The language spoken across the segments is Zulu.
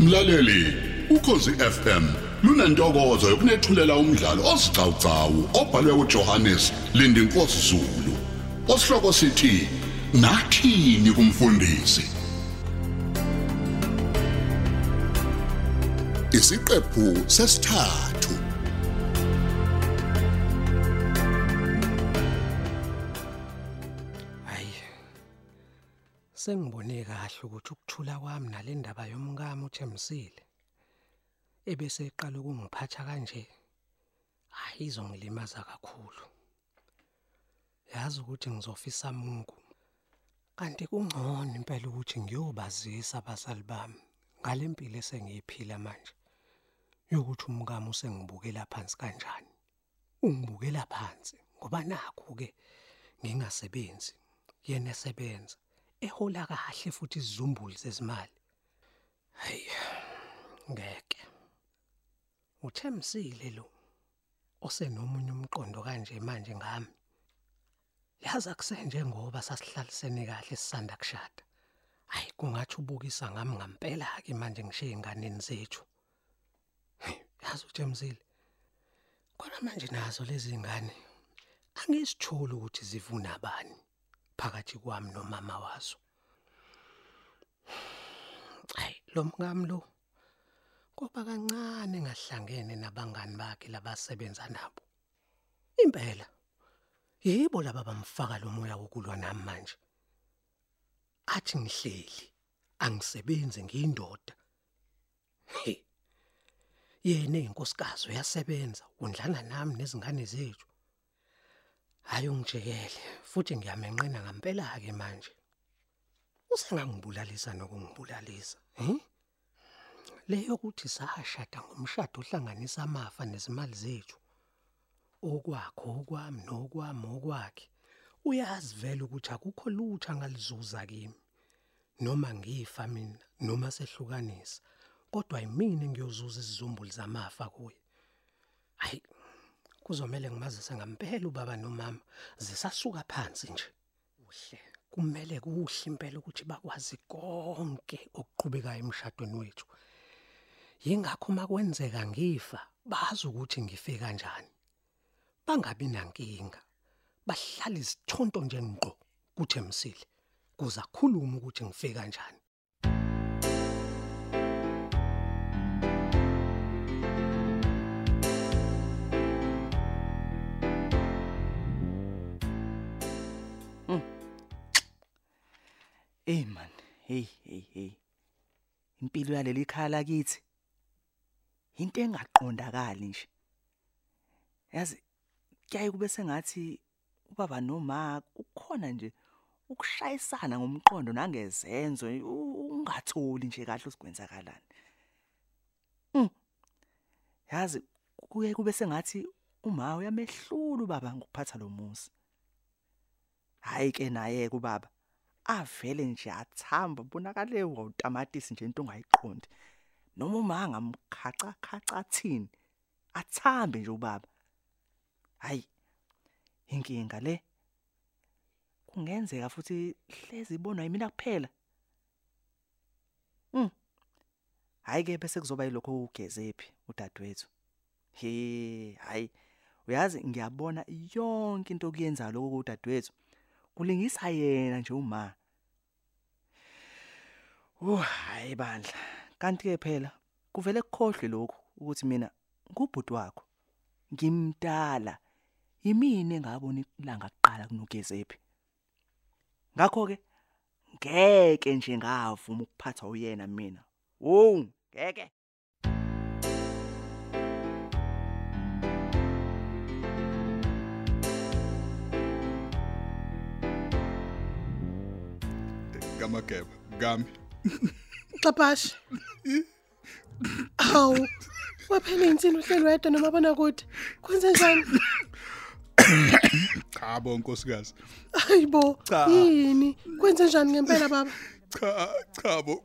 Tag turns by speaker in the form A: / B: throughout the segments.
A: Mlaleli, ukhosi FM lunantokozo yokunethulela umdlalo osiqhawqhawo obhalwe uJohannes Lindinkosi Zulu. Osihloko sithi Nathini kumfundisi. Isiqephu sesithathu.
B: Sengibone kahle ukuthi ukuthula kwami nale ndaba yomkami uThemsile ebese eqala ukungiphatha kanje. Hayi izongilimaza kakhulu. Yazi ukuthi ngizofisa Mungu. Kanti kungcono impela ukuthi ngiyobazisa abasali bami ngalempilo esengiyiphila manje. Yokuthi umkami usengibukela phansi kanjani. Ungibukela phansi ngoba nakho ke ngingasebenzi yena esebenza ehola kahle futhi izizumbulu zezimali? Hayi ngeke. Uthemsile lo osenomunye umqondo kanje manje ngami. Yazi akusenje ngoba sasihlalisene kahle sisanda kushada. Hayi kungathi ubukisa ngami ngempela ke manje ngishiye inganeni zethu. Yazi uthemsile Khona manje nazo lezi ngane angisitholi ukuthi zivuna bani. Phakathi kwami nomama wazo. Hayi lo mngam lo ngoba kancane ngahlangene nabangani bakhe labasebenza nabo. Impela yibo laba bamfaka lo moya wokulwa nami manje. Athi ngihleli angisebenzi ngiyindoda. Yena inkosikazi uyasebenza undlana nami nezingane zethu hayi ungijekele futhi ngiyamenqena ngempela ke manje. Usengangibulalisa nokungibulalisa hm leyo ukuthi sashada ngomshado ohlanganisa amafa nezimali zethu okwakho okwami nokwami okwakhe uyazi vele ukuthi akukho lutho ngalizuza kimi. Noma ngifa mina noma sehlukanisa kodwa yimini ngiyozuza isizumbulu zamafa kuye. Hayi kuzomela ngimazise ngempela ubaba nomama zisasuka phansi nje. Kuhle. Kumele kuhle impela ukuthi bakwazi konke okuqhubekayo emshadweni wethu. Yingakho makwenzeka ngifa bazi ukuthi ngife kanjani. Bangabi nankinga. Bahlala isithonto nje ngqo kuthemsile kuza khuluma ukuthi ngife kanjani.
C: Hey man, hey hey hey. Impilo yaleli khaya lakithi into engaqondakali nje. Yazi kuyaye kube sengathi ubaba noma kukhona nje ukushayisana ngomqondo nangezenzo ungatholi nje kahle usikwenzakalani. Mm. Yazi kuye kube sengathi uma uyamehlula ubaba ngokuphatha lo muzi. Hayi ke naye ke ubaba avele nje athamba bonakale utamatisi nje into ongayiqondi. Noma uma ngamkhaca khaca thini athambe nje ubaba. Hayi inkinga le. Kungenzeka futhi hlezi ibonwa yimina kuphela. Mm hayi ke bese kuzoba yilokho ugezephi udadewethu. He hayi uyazi ngiyabona yonke into okuyenza lokho udadewethu kulingisa yena nje uma Oh hayi bandla. Kanti ke phela kuvele kukhohlwe lokhu ukuthi mina ngubhuti wakho. Ngimdala yimini engabona ilanga kuqala kunogezephi? Ngakho ke ngeke nje ngavuma ukuphatha uyena mina. Wo ngeke.
A: Kamageba, ngami.
D: Xaphashi. Hawu. Waphela insini uhlelo wedwa nomabona kude. Kwenze njani?
A: Cha bo nkosikazi.
D: Hayibo.
A: Cha.
D: Yini? Kwenze njani ngempela baba?
A: Cha cha bo.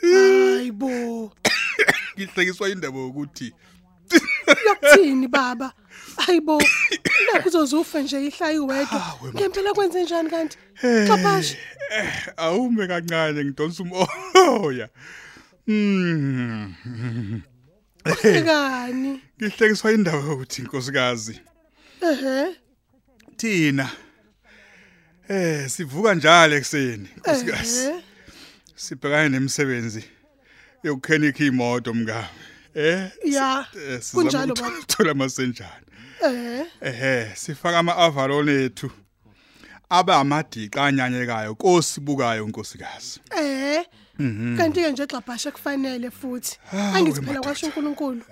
D: Hayibo.
A: Ngihlekiswa indaba ukuthi
D: Yakuthini baba? Hayibo. Nakho uzozufa nje ihlayi wedwa. Ngempela kwenze njani kanti? Xaphashi.
A: awume kancane ngidonsa umoya. Mm.
D: Ekani?
A: Ngihlekiswa indaba yokuthi inkosikazi
D: Ehhe.
A: thina eh sivuka njalo ekseni inkosikazi.
D: Ehhe.
A: Sibhekane nemisebenzi yokukhenika imoto mngami. Eh
D: Ya.
A: eh,
D: Kunjalo
A: sizama
D: baba. Ehhe.
A: Ehe, sifaka ama-avalon ethu. Aba amadiqa anyanyekayo kosibukayo unkosikazi.
D: Eh. Kanti ke nje xabhasha kufanele futhi. Angithi phela kwasho uNkulunkulu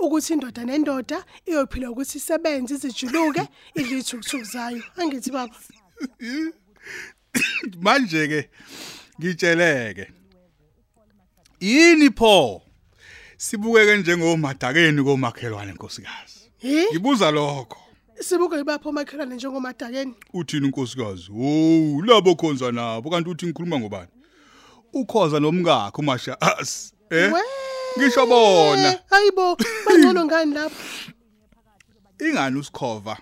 D: ukuthi indoda nendoda iyophila ukuthi isebenze izijuluke idle ithukuthuku zayo. Angithi baba.
A: Manje ke ngitsheleke. Yini pho? Sibukeke njengomadakeni komakhelwane nkosikazi.
D: Hi?
A: Ngibuza lokho.
D: Sibuke ibapho makhelwane njengomadakeni.
A: Uthini unkosikazi? Oh, labo khonza nabo kanti uthi ngikhuluma ngobani? Ukhoza nomkakhe umashasi. Eh?
D: We.
A: Ngisho bona.
D: Hayibo, bangcono ngani lapho?
A: ingani usikhova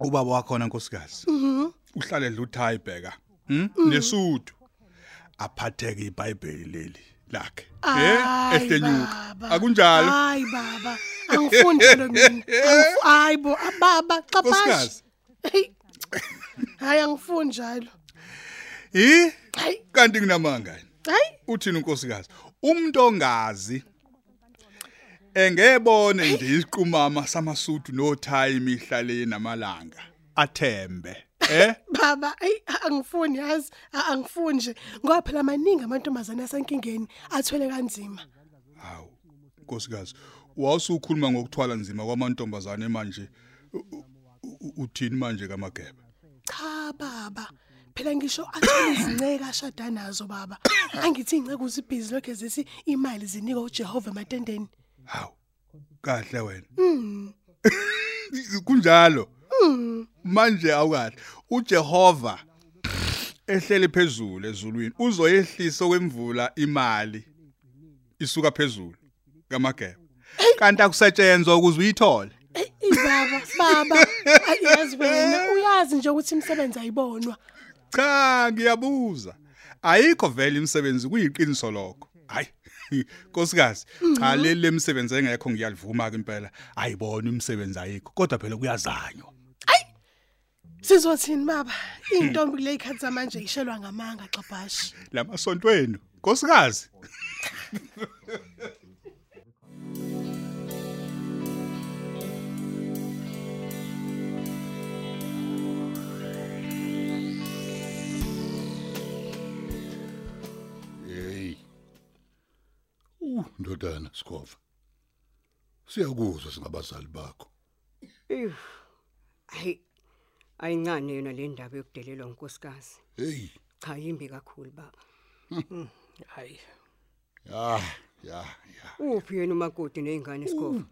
A: ubaba wakhona nkosikazi
D: Mhm.
A: uhlale dluthayi bheka hm nesuthu aphatheke iBhayibheli leli lakhe
D: Hayi,
A: ehlenyuka akunjalo.
D: Hayi baba, angifundi lo mina. Angifu- Hayibo, ababa xaphashi.
A: nkosikazi.
D: Hey. Hayi angifundi njalo.
A: hi
D: Hayi,
A: kanti kunamanga
D: hayi.
A: uthini unkosikazi umuntu ongazi engebone nje isiqumama samasuthu nothayi imihla le namalanga athembe. eh
D: Baba, ay angifuni yazi, angifuni nje. Ngoba phela maningi amantombazane asenkingeni athwele kanzima.
A: Hawu, nkosikazi, wawusukhuluma ngokuthwala nzima kwamantombazane manje. Uthini manje kamageba?
D: Cha baba. Phela ngisho athole izinceke ashada nazo baba. Angithi inceke uzibhizi lokho ezithi imali zinika uJehova ematendeni.
A: Hawu. Kahle wena.
D: Mm.
A: Kunjalo. Manje awukahle. uJehova ehlele phezulu ezulwini uzoyehlisa kwemvula imali isuka phezulu kamageba. Kanti akusetshenzwa ukuze uyithole.
D: Baba, baba, Ay, yazi wena uyazi nje ukuthi imisebenzi ayibonwa.
A: Cha, ngiyabuza. Ayikho vele imisebenzi kuyiqiniso lokho. Hayi. Nkosikazi, cha leli lemisebenzi engekho ngiyalivuma ke impela. Ayibona imisebenzi ayikho, kodwa phela kuyazanywa.
D: Sizothini baba? Intombi kule ikhathi manje ishelwa ngamanga xabhashi.
A: Lamasontweni, nkosikazi.
E: Hey. Uh, ndodana Sikhova. Siyakuzwa singabazali bakho.
F: Ew. Hayi. Ayincane yona le ndaba yokudelelwa unkosikazi.
E: Hey.
F: Cha yimbi kakhulu baba.
B: Hayi.
E: Ya, ya, ya.
F: Uphi yena umakoti nezingane isikhofu?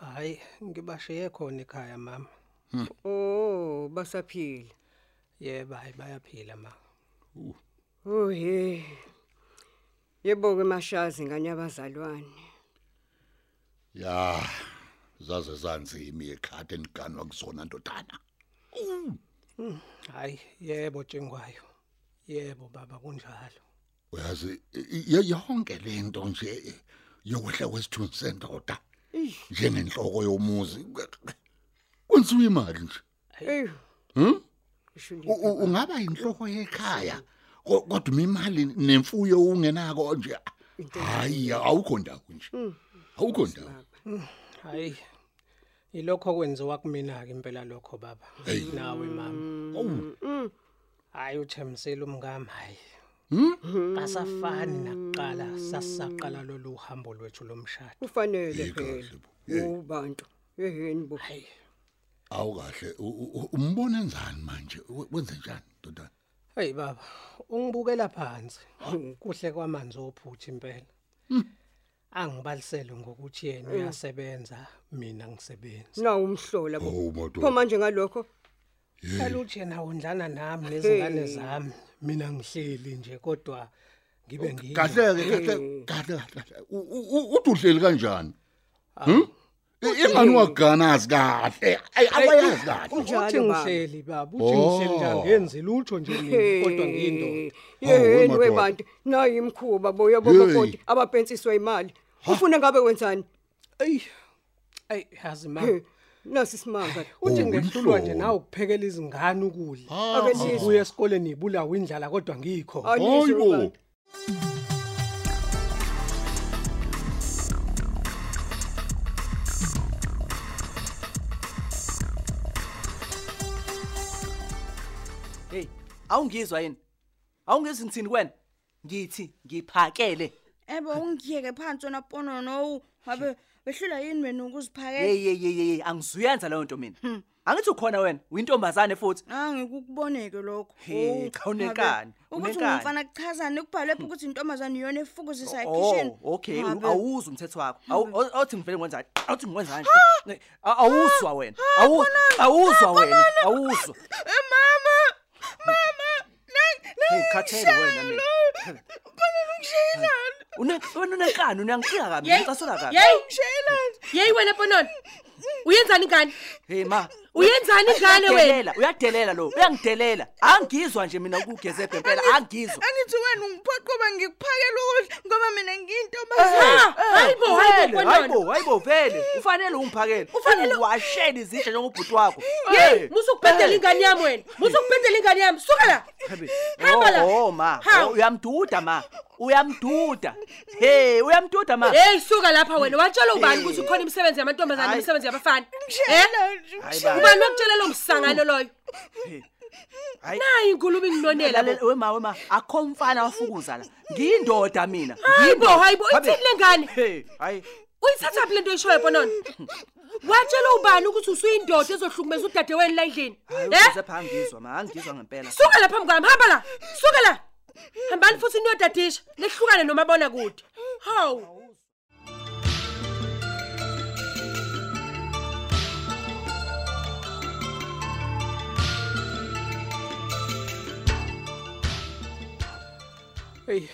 B: Hayi, ngibashiye khona ekhaya mama.
F: Oh, basaphila.
B: Yebo, hayi bayaphila mama.
F: Oh he. Yebo ke mashazi ngane yabazalwane.
E: Ya. Zaze zanzima ekhate eniganwa kusona ndodana.
B: Hayi, yebo Tshengwayo. Yebo baba kunjalo.
E: Uyazi i- i- yonke lento nje yokwehla kwesithunzi sendoda. Njengenhloko yomuzi. Kwenziwa imali nje.
F: Ew.
E: Hm?
F: Ishuli.
E: U- u- Ungaba inhloko yekhaya. ko- Kodwa imali nemfuyo ungenako nje. Hayi, awukho ndawo nje. Awukho ndawo.
B: Hayi. Ilokho kwenziwa kumina ke impela lokho baba. Nawe mama.
E: Awu.
B: Hayi uthemsile umngami hayi.
E: Hmm?
B: Asafani nakuqala sasaqala lolu hambo lwethu lomshado.
F: Kufanele
E: Hey,
F: phela.
E: kahle bo. Hey.
F: Ubantu. Yeheni bo.
B: Hayi.
E: Awukahle u- u- umbona enzani manje We- wenze njani ndodana
B: Hey baba, ungibukela phansi. Kuhle kwamanzi ophutha impela. Angibalisele ngokuthi yena uyasebenza, mina ngisebenza.
F: Na umhlola bo.
E: Oh moto
F: Pho manje ngalokho?
B: Kaluthi yena wondlana nami nezingane zami, mina ngihleli nje kodwa ngibe ngiyo.
E: kahle ke kahle kahle kahle U- u- u- uthi uhleli kanjani? Hm ingani waganazi kahle? Ayi awayazi kahle.
B: uthi
F: Njalo, baba.
B: ngihleli baba uthi ngihleli nje
E: Oh.
B: angenzi lutho nje mina kodwa ngiyindoda.
F: Yeheni
E: madoda.
F: webantu nayi imkhuba boyabo
E: Hey.
F: boboti abapensiswa imali ufuna ngabe wenzani
B: eyi ayi yazi ma
F: He, nasi isimanga
B: uthi
E: Oh,
B: ngehlulwa nje
E: umhlobo.
B: nawe ukuphekela izingane ukudla
F: ake nizwe
B: ubuye esikoleni ibulawa indlala kodwa ngikho
F: anizwe
E: Hayibo.
F: webantu
C: Hey, awungizwa yini? Awungizwi ngithini kwena? Ngithi ngiphakele.
G: Ebe ungiyeke phansi wona pono no ngabe behlula yini wena ukuziphakela?
C: Hey hey hey hey angizuyenza leyo nto mina. Angithi ukhona wena, uyintombazane futhi.
G: Angikukuboneke lokho.
C: He,
G: Oh,
C: khawunekani,
G: ngabe Ukuthi
C: unekani.
G: ungumfana kuchazana kubhalwe lapha ukuthi intombazane iyona efukuzisa
C: Oh,
G: ekitchen.
C: okay,
G: Ngabe-
C: awuzwa umthetho wakho. Awu- Awuthi ngivele ngwenza, awuthi ngwenza nje. A- Awuzwa wena. Awuzwa, awuzwa wena, awuzwa.
G: Mama! Mama!
C: Hey, khathele wena mina.
G: Khona ungishayelana.
C: Une wena unenkani, uyangifika kabi,
H: Yey,
C: ngicasula kabi.
H: yey,
G: Ungishayelana.
H: yey wena Pononi. Uyenzani ngani?
C: Hey ma.
H: Uyenzani ngane wena?
C: Uyadelela, uyadelela lo. Uyangidelela. Angizwa nje mina ukugeze empela, angizwa.
G: Angithi wena ungiphoqoba ngikuphakela ukudla ngoba mina
H: Ah,
G: ngiyintombazane.
H: hayibo, hayibo
C: Vele,
H: Pononi.
C: hayibo, hayibo vele. Ufanele ungiphakele.
H: Ufanele-
C: washela izitsha njengobhuti wakho.
H: Yey, musukubhedela ingane yami wena. Musukubhedela ingane yami. Suka la. Hamba la.
C: Oh, oh ma,
H: Ha.
C: Oh, uyamduda ma. Uyamduda. Hey, uyamduda ma.
H: Hey, suka lapha wena. Watshela ubani ukuthi ukhona imisebenzi yamantombazane
C: Hayi.
H: nemisebenzi yabafana? Eh?
C: Hayi ba.
H: Ubani wakutshela lo msangano loyo?
C: Hayi.
H: Nayi inkulumo inginonela.
C: Lalela wema wema akho mfana wafukuza la. Ngiyindoda mina.
H: Hayibo, hayibo,
C: Habe.
H: ithini lengane?
C: Hey, hayi.
H: Uyithatha phi lento oyishoyo Pononi? Watshela ubani ukuthi usuyindoda ezohlukumeza udade wena la endlini?
C: Hayi
H: Eh?
C: uze pha ngizwa ma, angizwa ngempela.
H: Suka la phambi kwami, hamba la. Suka la. Hambani futhi niyodadisha, lehlukane nomabona kude. Hawu.
B: Hey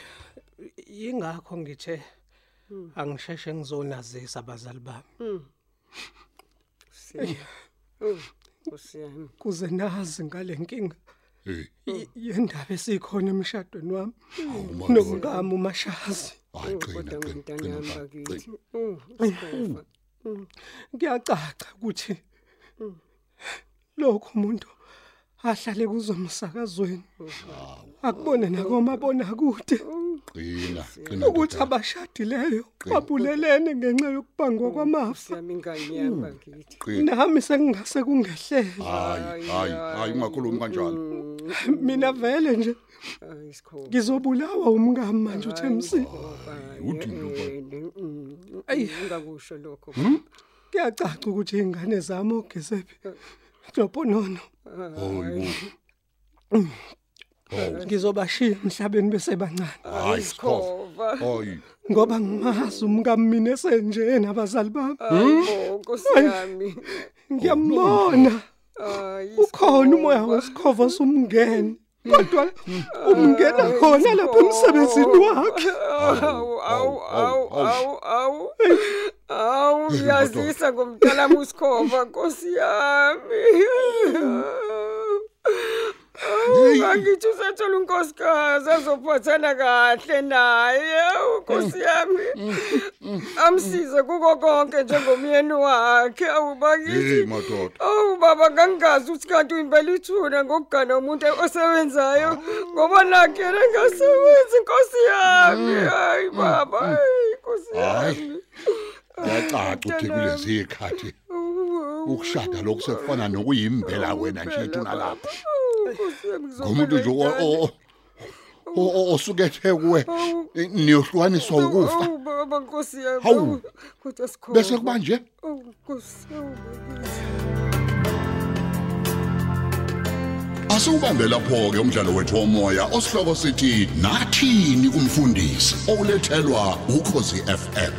B: ingakho ngithe angisheshe ngizonazisa abazali bami
F: Oh, Nkosi yami.
B: kuze nazi ngale nkinga
E: hey.
B: Y- yendaba esikhona emshadweni wami. Nokungami umashazi.
F: Kodwa
E: qina
F: ngintana
E: qina
F: yami
E: baba,
F: bakithi. Oh, Sikhova.
B: kuyacaca ukuthi lokho umuntu ahlale kuzomsakazweni akubone nakomabona kude
E: qina qina
B: ukuthi abashadileyo babulelene ngenxa yokubangwa kwamafa. Nami sengingase kungehlela
E: hayi hayi hayi ungakhulumi kanjalo.
B: Mina vele nje ngizobulawa umngami manje uThemsi
E: uthi ndoba.
F: Ayi, ungakusho lokho.
B: kuyacaca ukuthi ingane zami ogezephi? Noponono
E: hayi
B: ngizobashiya emhlabeni bese bancane
E: hayi
F: Sikhova.
E: hayi
B: ngoba ngimazi umngami mina esenje nabazali bami
F: Hayibo, Nkosi yami.
B: ngiyambona
F: Hayi.
B: ukhona umoya wesikhova somngene kodwa umngena khona lapha emsebenzini wakhe
F: Awu awu awu awu awu. Awu yazisa ngomntala musikhova Nkosi yami. Awu ngithi usethola unkosikazi azophathana kahle naye. Nkosi yami. Amsize kuko konke njengomyeni wakhe.
E: Hey
F: awubakithi.
E: madoda.
F: Awu baba ngangazi ukuthi kanti uyimpela ithuna ngokugana umuntu osebenzayo ngoba nakhe yena ngasebenzi inkosi yami hayi baba hayi inkosi
E: Hayi.
F: yami.
E: Kuyacaca ukuthi kulezi ikhathi ukushada lokusefana nokuyimbela wena nje ethuna lapha ngomuntu nje o- o- o- o- osukethe kuwe eh, niyohlukaniswa ukufa.
F: Awu baba inkosi yami.
E: Hawu.
F: awu, kodwa sikhona.
E: Bese kuba nje?
F: Awu inkosi awu
E: Asubambe lapho ke umdlalo wethu womoya osihloko sithi nathini kumfundisi olethelwa ukhosi FM